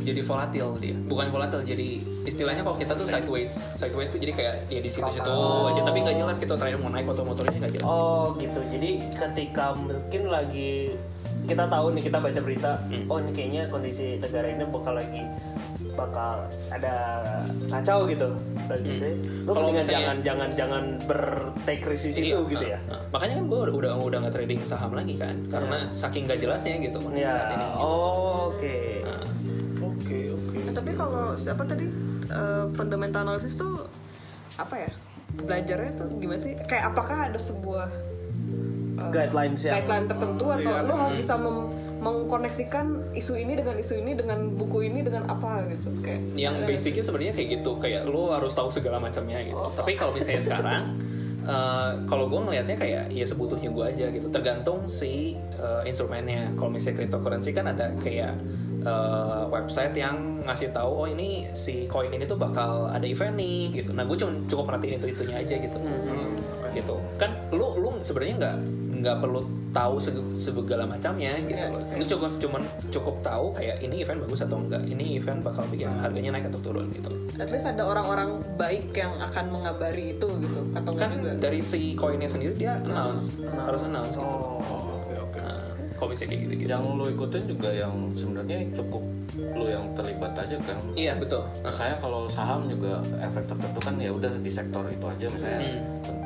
jadi volatil dia bukan volatil jadi istilahnya kalau kita tuh sideways sideways tuh jadi kayak ya di situ-situ aja tapi nggak jelas kita terakhir mau naik foto motornya nggak jelas Oh gitu. Jadi ketika mungkin lagi kita tahu nih kita baca berita, Hmm. oh ini kayaknya kondisi negara ini bakal lagi bakal ada kacau gitu. Lu Hmm. Kalau misalnya- jangan jangan jangan bertake risk di situ Iya, gitu ya. nah. makanya kan gue udah udah nggak trading saham lagi kan karena saking nggak jelasnya gitu Ya, saat ini oh, oke. Nah, Oke, oke. Nah, tapi kalau siapa tadi eh, fundamental analysis tuh apa ya belajarnya tuh gimana sih kayak apakah ada sebuah eh, Guidelines yang guideline tertentu atau iya. lo harus bisa mem- mengkoneksikan isu ini dengan isu ini dengan buku ini dengan apa gitu. Kayak yang basicnya sebenarnya kayak gitu kayak lu harus tahu segala macamnya gitu. Tapi kalau misalnya sekarang eh, kalau gue ngelihatnya kayak ya sebutuhnya gue aja gitu. Tergantung si eh, instrumennya. Kalau misalnya cryptocurrency kan ada kayak eh, website yang ngasih tahu oh ini si koin ini tuh bakal ada event nih gitu. Nah gue cuma cukup perhatiin itu itunya aja gitu. Gitu. Kan lu lu sebenarnya nggak nggak perlu tahu seg- segala macamnya gitu. Loh lu cukup cuman cukup tahu kayak ini event bagus atau enggak ini event bakal bikin harganya naik atau turun gitu. At least ada orang-orang baik yang akan mengabari itu gitu atau kan juga. dari si koinnya sendiri dia announce. harus announce gitu. Oh, misalnya kayak gitu gitu yang lo ikutin juga yang sebenarnya cukup lo yang terlibat aja kan? Iya betul. Misalnya kalau saham juga efek tertentu kan ya udah di sektor itu aja misalnya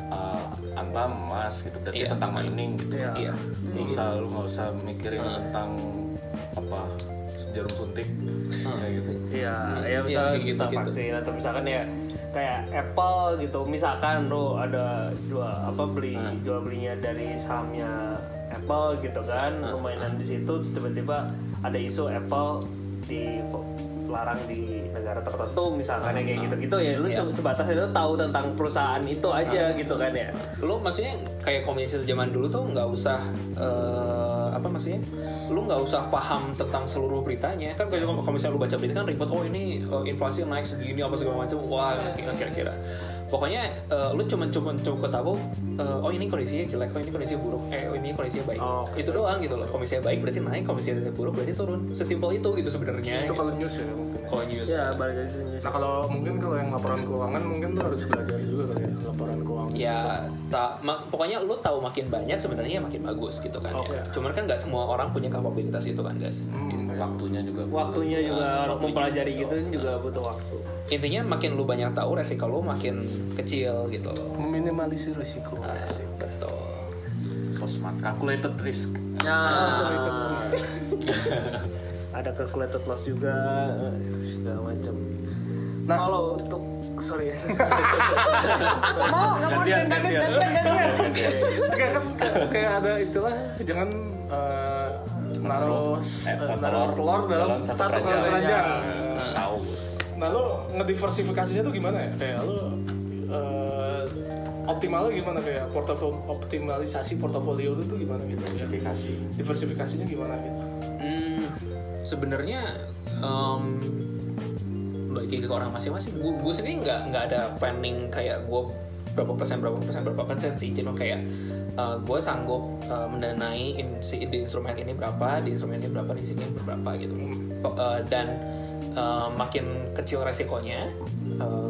uh, antam emas gitu berarti Iya. tentang mining gitu iya. Nggak usah lu nggak usah mikirin tentang apa jarum suntik kayak gitu. Iya, ya Iya, misalnya kayak gitu, gitu. vaksin atau misalkan ya kayak Apple gitu. Misalkan lo ada dua apa beli jual belinya dari sahamnya Apple gitu kan, lo mainan di situ tiba-tiba ada isu Apple dilarang di negara tertentu misalkan ya kayak gitu-gitu ya. Lu cuma sebatas itu tahu tentang perusahaan itu aja gitu kan ya. lu maksudnya kayak komunikasi zaman dulu tuh nggak usah eh, apa maksudnya? Lu nggak usah paham tentang seluruh beritanya. Kan kalau misalnya lu baca berita kan report oh ini eh, inflasi naik segini apa segala macam. Wah kira-kira pokoknya eh, lu cuma cuma cukup tahu eh, oh ini kondisinya jelek oh ini kondisinya buruk eh oh ini kondisinya baik Oh, oke. itu doang gitu loh kondisinya baik berarti naik kondisinya buruk berarti turun sesimpel itu gitu sebenarnya Itu kalau news ya mungkin. kalau news Ya, balik lagi Nah kalau mungkin kalau yang laporan keuangan mungkin lu harus belajar juga kali ya laporan keuangan. ya tak ma- pokoknya lu tahu makin banyak sebenarnya makin bagus gitu kan Oke. ya cuman kan nggak semua orang punya kapabilitas itu kan guys Hmm, waktunya juga waktunya juga Waktunya mempelajari juga. gitu juga butuh waktu. intinya makin lu banyak tahu resiko lu makin kecil gitu loh Meminimalisir risiko. Nah, betul sosmed calculated risk Nah, ada calculated loss juga segala macam. Nah, kalau untuk sorry Nggak mau, nggak mau Gantian, gantian, gantian. gantian, gantian. kayak kan kayak ada istilah jangan eh, naruh Eh, eh, telur naruh telur dalam dalam satu keranjang. Nah, tahu Nah lo ngediversifikasinya tuh gimana ya? Kayak lo eh, optimalnya gimana kayak portofolio optimalisasi portofolio itu tuh gimana gitu? ya? diversifikasi Diversifikasinya gimana gitu? hmm, sebenarnya em, bagi ke orang masing-masing gue gue sendiri nggak nggak ada planning kayak gue berapa persen berapa persen berapa persen sih cuma kayak gue sanggup eh, mendanai in, si, di instrumen ini berapa di instrumen ini berapa di sini berapa gitu eh, dan eh, makin kecil resikonya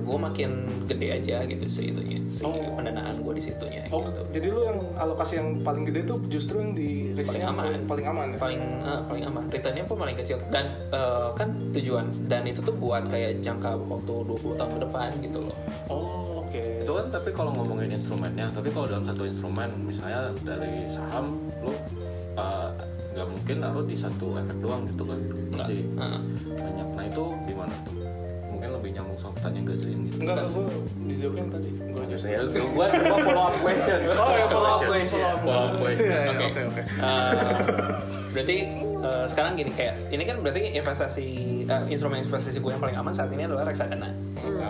gue makin gede aja gitu sih itunya si pendanaan gue di situnya Oh, gitu. jadi lu yang alokasi yang paling gede tuh justru yang di paling aman. paling aman ya? paling eh, paling aman. Returnnya pun paling kecil. Dan eh, kan tujuan dan itu tuh buat kayak jangka waktu 20 tahun ke depan gitu loh. Oh, oke. itu kan tapi kalau ngomongin instrumennya tapi kalau dalam satu instrumen misalnya dari saham lu uh, nggak mungkin naruh di satu efek doang gitu kan. Pasti Heeh. banyak. Nah itu gimana tuh? Mungkin lebih nyambung sama pertanyaan Gazlin gitu. Enggak, gue dijawabin tadi. Gue aja. saya gua gua follow up question. Oh ya follow up question. follow up question. Oke. Oke, oke. Eh, berarti eh, sekarang gini kayak ini kan berarti investasi eh, instrumen investasi gue yang paling aman saat ini adalah reksadana.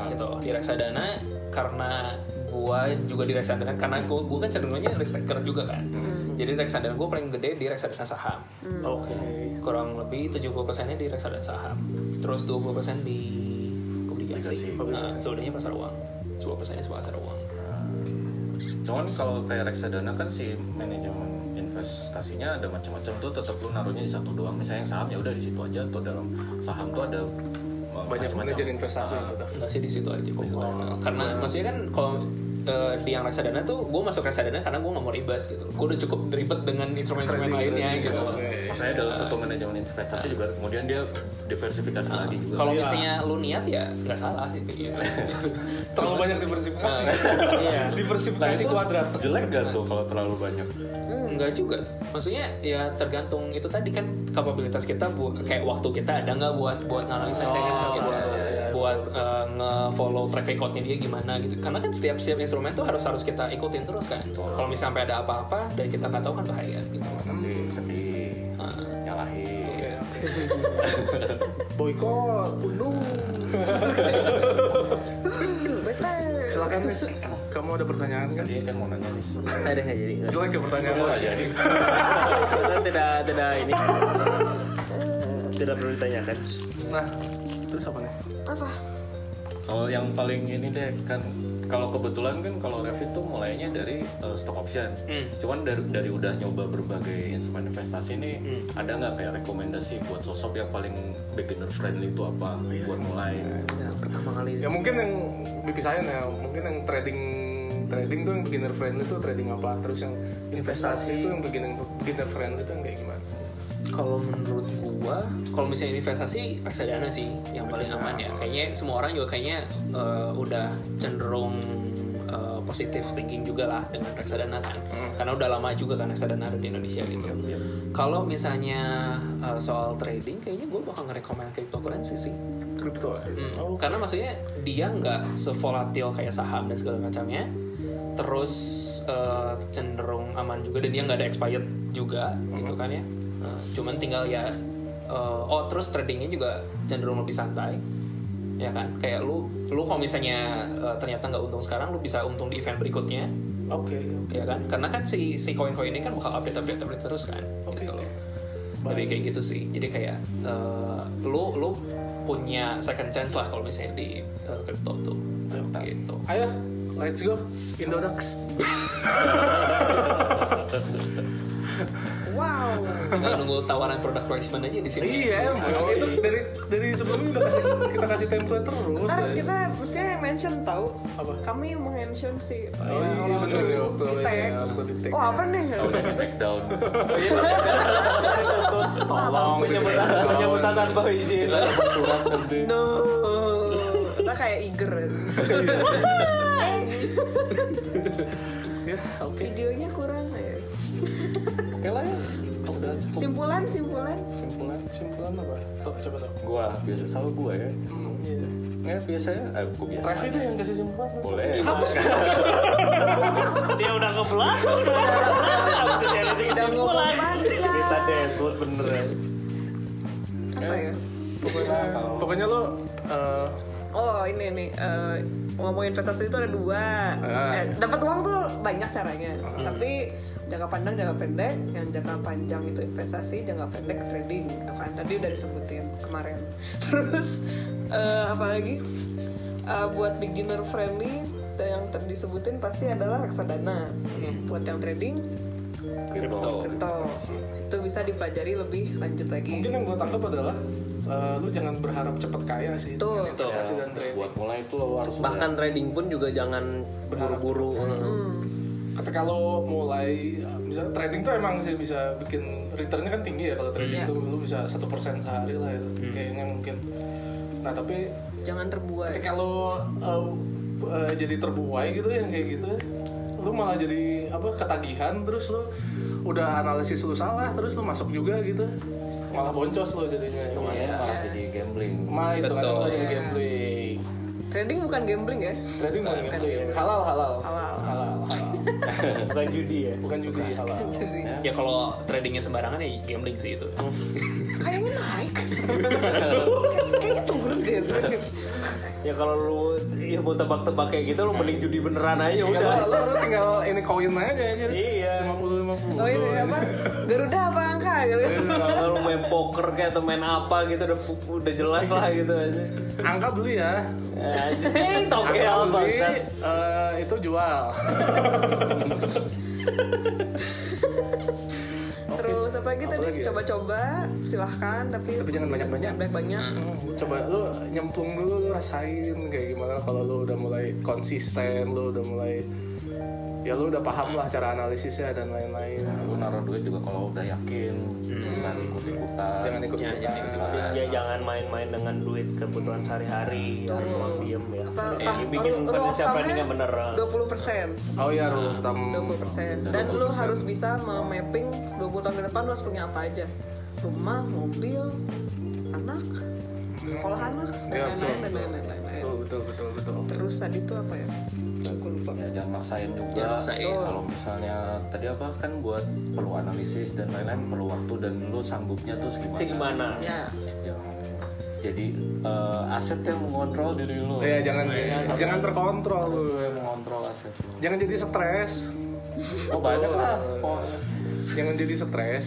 Gitu. Di reksadana karena gue juga di reksadana karena gue gue kan cenderungnya risk taker juga kan. Jadi reksadana gue paling gede di reksadana saham. Oke. kurang lebih 70 persennya di reksadana saham terus 20 persen di obligasi nah, sebenarnya pasar uang. 10 persennya pasar uang. Cuman kalau kayak reksadana kan si manajemen investasinya ada macam-macam tuh tetap lu naruhnya di satu doang. Misalnya yang saham ya udah di situ aja atau dalam saham tuh ada uh, Banyak manajer investasi. Enggak sih di situ aja kok. Karena maksudnya kan kalau eh, di yang reksadana tuh gue masuk reksadana karena gue nggak mau ribet gitu. Gue udah cukup ribet dengan instrumen-instrumen lainnya gitu. Maksudnya dalam satu manajemen investasi juga kemudian dia diversifikasi lagi juga. Kalau Iya. misalnya lu niat ya nggak salah sih gitu. Terlalu banyak diversifikasi. Iya. Diversifikasi kuadrat. jelek gak tuh kalau terlalu banyak? Enggak juga. Maksudnya ya tergantung itu tadi kan kapabilitas kita buat kayak waktu kita ada nggak buat buat analisa Oh, gitu. Iya, iya, iya. buat eh, nge-follow track recordnya dia gimana gitu. Karena kan setiap setiap instrumen tuh harus harus kita ikutin terus kan. Kalau misalnya sampai ada apa-apa dan kita nggak tahu kan bahaya gitu. Nanti sedih, Ah. nyalahin. Boykot. Bunuh. Betul. Silakan Nis. Kamu ada pertanyaan kan? Tadi kan mau nanya nih. ada nggak jadi Jelek ya pertanyaan Oh, lo. jadi. Tidak tidak ini tidak perlu ditanyakan Nah, terus apa nih? apa Kalau yang paling ini deh kan kalau kebetulan kan kalau Rev itu mulainya dari uh, stock option. Hmm. Cuman dari dari udah nyoba berbagai instrumen investasi ini Hmm. ada nggak kayak rekomendasi buat sosok yang paling beginner friendly itu apa buat mulai? ya, pertama kali Ya mungkin yang dipisahin ya, mungkin yang trading trading tuh yang beginner friendly tuh trading apa, terus yang investasi itu yang beginner beginner friendly itu yang kayak gimana? Kalau menurut gua, kalau misalnya investasi reksadana sih yang paling aman ya. Kayaknya semua orang juga kayaknya eh, udah cenderung eh, positif thinking juga lah dengan reksadana kan. Karena udah lama juga kan reksadana ada di Indonesia gitu. Kalau misalnya eh, soal trading, kayaknya gue bakal ngerekomen cryptocurrency sih. Crypto. Hmm, Karena maksudnya dia nggak sevolatil kayak saham dan segala macamnya. Terus eh, cenderung aman juga dan dia nggak ada expired juga gitu kan ya. Eh, cuman tinggal ya eh, oh terus tradingnya juga cenderung lebih santai ya kan? Kayak lu lu kalau misalnya eh, ternyata nggak untung sekarang lu bisa untung di event berikutnya. Oke. ya kan? Karena kan si si koin-koin ini kan bakal update update update terus kan? Oke. gitu loh. Lebih kayak gitu sih. Jadi kayak eh, lu lu punya second chance lah kalau misalnya di eh, crypto tuh. Gitu. Ayo, let's go. Indodax. wow tinggal nunggu tawaran product placement aja di sini Iya, emang itu dari dari sebelumnya udah kasih kita kasih template terus. ntar ya. kita mestinya mention tahu Apa? kami mention si Oh iya, bener ya waktu di tag. ya, waktu di tag. oh apa nih Udah di take down. Tolong penyebutan penyebutan tanpa izin surat nanti. no kita kayak eager Ya, oke. videonya kurang ya Oke lah ya. Udah simpulan simpulan simpulan simpulan apa? Tuh, coba tuh. Gua biasa selalu gua ya. Hmm, iya. Ya biasanya, eh gua biasa. Revi tuh yang kasih simpulan. Boleh. dia udah ke belakang udah kesimpulan panjang kita deadwood beneran apa ya Pokoknya, pokoknya lo eh, Oh ini nih eh, ngomong investasi itu ada dua. Ah. Eh, dapat uang tuh banyak caranya. Tapi jangka pandang, jangka pendek. Yang jangka panjang itu investasi, jangka pendek trading. Gitu kan tadi udah disebutin kemarin. Terus eh, apa lagi? Eh, buat beginner friendly yang tadi disebutin pasti adalah reksadana. Buat yang trading, crypto crypto. Itu bisa dipelajari lebih lanjut lagi. mungkin yang gue tangkap adalah eh, lu jangan berharap cepet kaya sih. Tuh. dengan Investasi dan trading. Buat mulai itu lo harus bahkan trading pun juga jangan buru-buru Hmm. ketika lo mulai misalnya trading tuh emang sih bisa bikin returnnya kan tinggi ya kalau trading Iya. tuh lo bisa satu persen sehari lah ya kayaknya mungkin nah tapi Jangan terbuai. ketika lo uh, uh, jadi terbuai gitu yang kayak gitu lo malah jadi apa ketagihan terus lo udah analisis lo salah terus lo masuk juga gitu malah boncos lo jadinya hitungannya ya. malah jadi gambling. malah itu kan jadi Iya. gambling Trading bukan gambling ya. trading bukan gambling halal halal Halal. halal halal bukan judi ya bukan judi halal Jadi ya kalau tradingnya sembarangan ya gambling sih itu kayaknya naik. Kayak- kayaknya turun deh. ya kalau lu ya mau tebak-tebak kayak gitu lu mending judi beneran aja Udah, udah lo, lo tinggal ini koin aja aja. Iya. 50 50. Oh ini apa? Garuda apa angka gitu. kalau lu main poker kayak atau main apa gitu udah udah jelas lah gitu aja Angka beli ya. anjing tokel Angka beli bangsat eh, itu jual. Terus apa lagi Apa tadi? ya? Coba-coba silahkan tapi Tapi jangan banyak-banyak. Banyak-banyak. Hmm, Coba lu nyemplung dulu lu rasain kayak gimana kalau lu udah mulai konsisten, lu udah mulai ya lu udah paham lah cara analisisnya dan lain-lain. Lu naruh duit juga kalau udah yakin, jangan ikut-ikutan. Jangan ikut Ya, jangan ikut-ikutan. ya jangan main-main dengan duit kebutuhan sehari-hari. Harus uang diem ya. Apa, ya, tam- bikin rule- rule of planning yang bener. 20% Oh iya, lu hitam 20% Dan lu harus bisa memapping 20 tahun ke depan lu harus punya apa aja. Rumah, mobil, anak, sekolah anak, dan Iya, lain-lain betul, dan lain-lain betul betul betul betul. Terus tadi tuh apa ya? Ya, jangan maksain juga. Jangan maksain. Kalau misalnya tadi apa kan buat perlu analisis dan lain-lain perlu waktu dan lu sanggupnya tuh segimana. segimana Ya, Jangan. Jadi eh, aset yang mengontrol diri lu. Iya, jangan jangan terkontrol lu. Lu yang mengontrol aset lu. Jangan jadi stres. Oh banyak lah. Oh, Jangan jadi stres.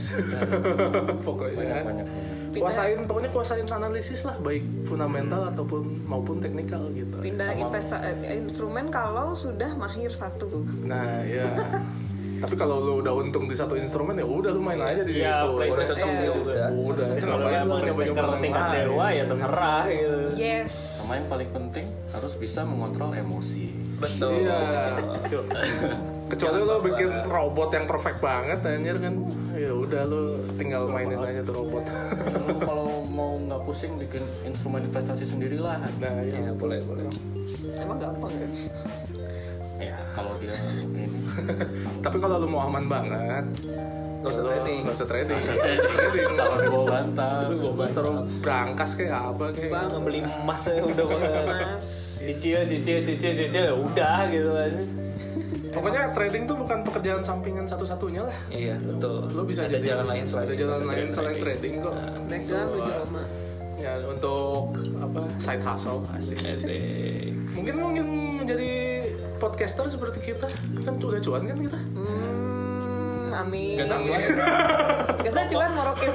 Pokoknya banyak banyak. Pindah. kuasain pokoknya kuasain analisis lah baik fundamental ataupun maupun teknikal gitu. Pindah investa eh, instrumen kalau sudah mahir satu. Nah ya tapi kalau lu udah untung di satu instrumen ya udah lu main aja di situ. Ya, play udah safe cocok sih udah. udah udah Kalau risk nyoba-nyoba taker tingkat dewa ya terserah gitu. yes. Sama yang paling penting harus bisa mengontrol emosi Betul. Iya. Kecuali lo bikin robot yang perfect banget anjir kan. Ya udah lo tinggal mainin aja tuh robot. Lu kalau mau nggak pusing bikin instrumen investasi sendiri lah Nah, ya. Ya, boleh, boleh. emang gampang ya ya kalau dia ini Tapi kalau lo mau aman banget, Gak usah trading. Gak usah trading. trading. kalau di bawah bantal Terus berangkas kayak apa kayak. Bang beli emas ya udah banget. mas Cicil, cicil, cicil, cicil ya udah gitu aja. Pokoknya trading tuh bukan pekerjaan sampingan satu-satunya lah. Iya, betul. Lo bisa ada jadi jalan lain selain ada jalan lain selain trading kok. naik jalan menuju Roma Ya untuk apa side hustle asik. Asik. Mungkin mungkin menjadi podcaster seperti kita kan udah cuan kan kita. hmm amin Gak sanggup. Gak saya cuman morokin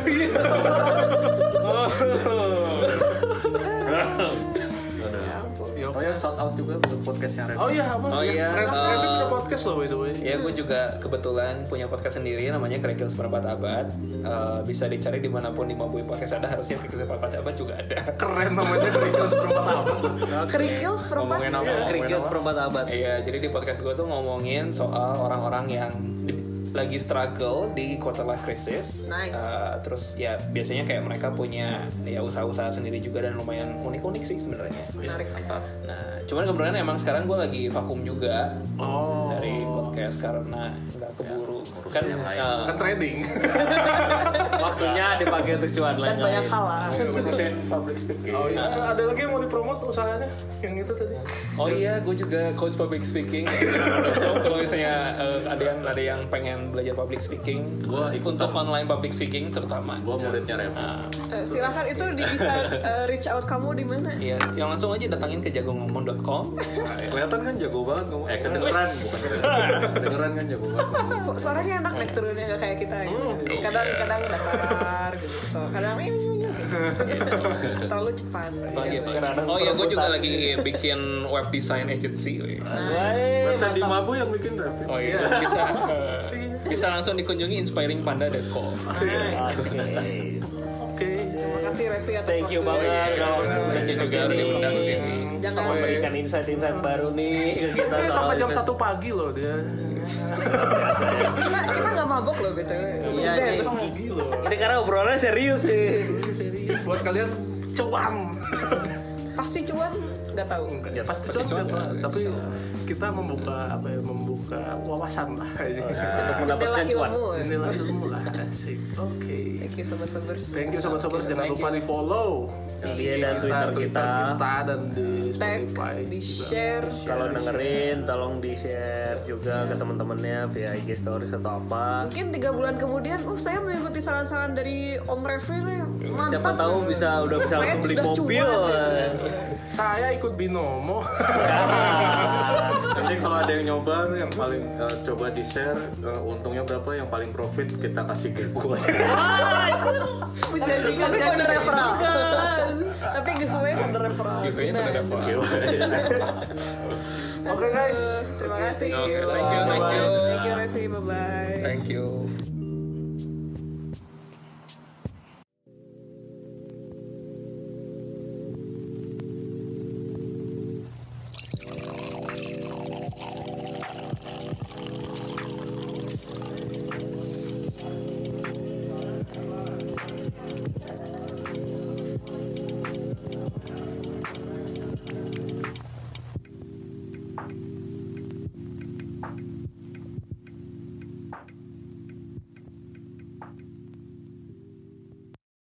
oh ya shout out juga untuk podcastnya Rev Oh iya apa? Oh iya, Rev, uh, Rev punya podcast loh by the way. Ya, gue juga kebetulan punya podcast sendiri namanya Kerikil Seperempat Abad. Eh, bisa dicari di mana pun di Mabui Podcast ada, harusnya Kerikil Seperempat Abad juga ada. Keren namanya kerikil seperempat abad. kerikil seperempat ngomongin apa Kerikil seperempat abad. Iya, jadi di podcast gue tuh ngomongin soal orang-orang yang lagi struggle di quarter life crisis. Nice. Eh, terus ya biasanya kayak mereka punya ya usaha-usaha sendiri juga dan lumayan unik-unik sih sebenarnya. menarik Nah, cuman kebetulan emang sekarang gue lagi vakum juga Oh. Dari podcast karena nggak keburu. kan yang lain. eh, Kan trading. Waktunya dipakai untuk cuan dan lain banyak hal lah ngurusin public speaking Oh iya. Ada lagi yang mau dipromot usahanya? Yang itu tadi. Oh iya, gue juga coach public speaking. Kalau misalnya eh, ada yang ada yang pengen belajar public speaking, Gua ikut untuk online public speaking terutama. gua muridnya Rev Nah, Eh, silakan itu di bisa eh, reach out kamu di mana Iya, yang langsung aja datangin ke jagongomong.com. kelihatan kan jago banget ngomong eh kedengeran bukan kedengeran kan jago? Banget. Su- suaranya enak naik turunnya nggak kayak kita gitu. kadang kadang datar gitu. Kadang gitu. terlalu cepat. Oh iya, oh iya, gue juga lagi bikin web design agency. website di Mabu yang bikin Rev Oh iya, bisa eh, bisa langsung dikunjungi inspiringpanda.com. Oke. terima kasih Revi atas Thank you banget. Iya, iya, iya, juga juga udah diundang ke sini. Jangan sama memberikan insight-insight baru nih ke kita soal sampai jam. 1 pagi loh dia. kita kita nggak mabok loh btw Iya, iya. Ini karena obrolannya serius sih. Serius buat kalian cuan. pasti cuan nggak tahu Ya, pasti, Pasti cuan, cuan, Pak. ya, tapi insya kita membuka apa ya membuka wawasan lah Untuk jendela mendapatkan cuan. ilmu Inilah ilmu lah asik. Oke. thank you sobat sobers Thank you sobat-sobat jangan thank lupa di follow Iya, dan Twitter kita. kita dan di Spotify di share Kalau dengerin, tolong di share juga ke teman-temannya via IG stories atau apa. mungkin tiga bulan kemudian oh saya mengikuti saran-saran dari Om Revi nih mantap Siapa tahu bisa udah bisa langsung beli sudah mobil. Saya ikut binomo. Nanti kalau ada yang nyoba yang paling eh, coba di share untungnya berapa yang paling profit kita kasih giveaway. menjanjikan tapi kode referral tapi giveaway kode referral Giveaway itu ada apa? Oke guys. terima kasih thank you, thank you. thank you Revi bye bye Thank you.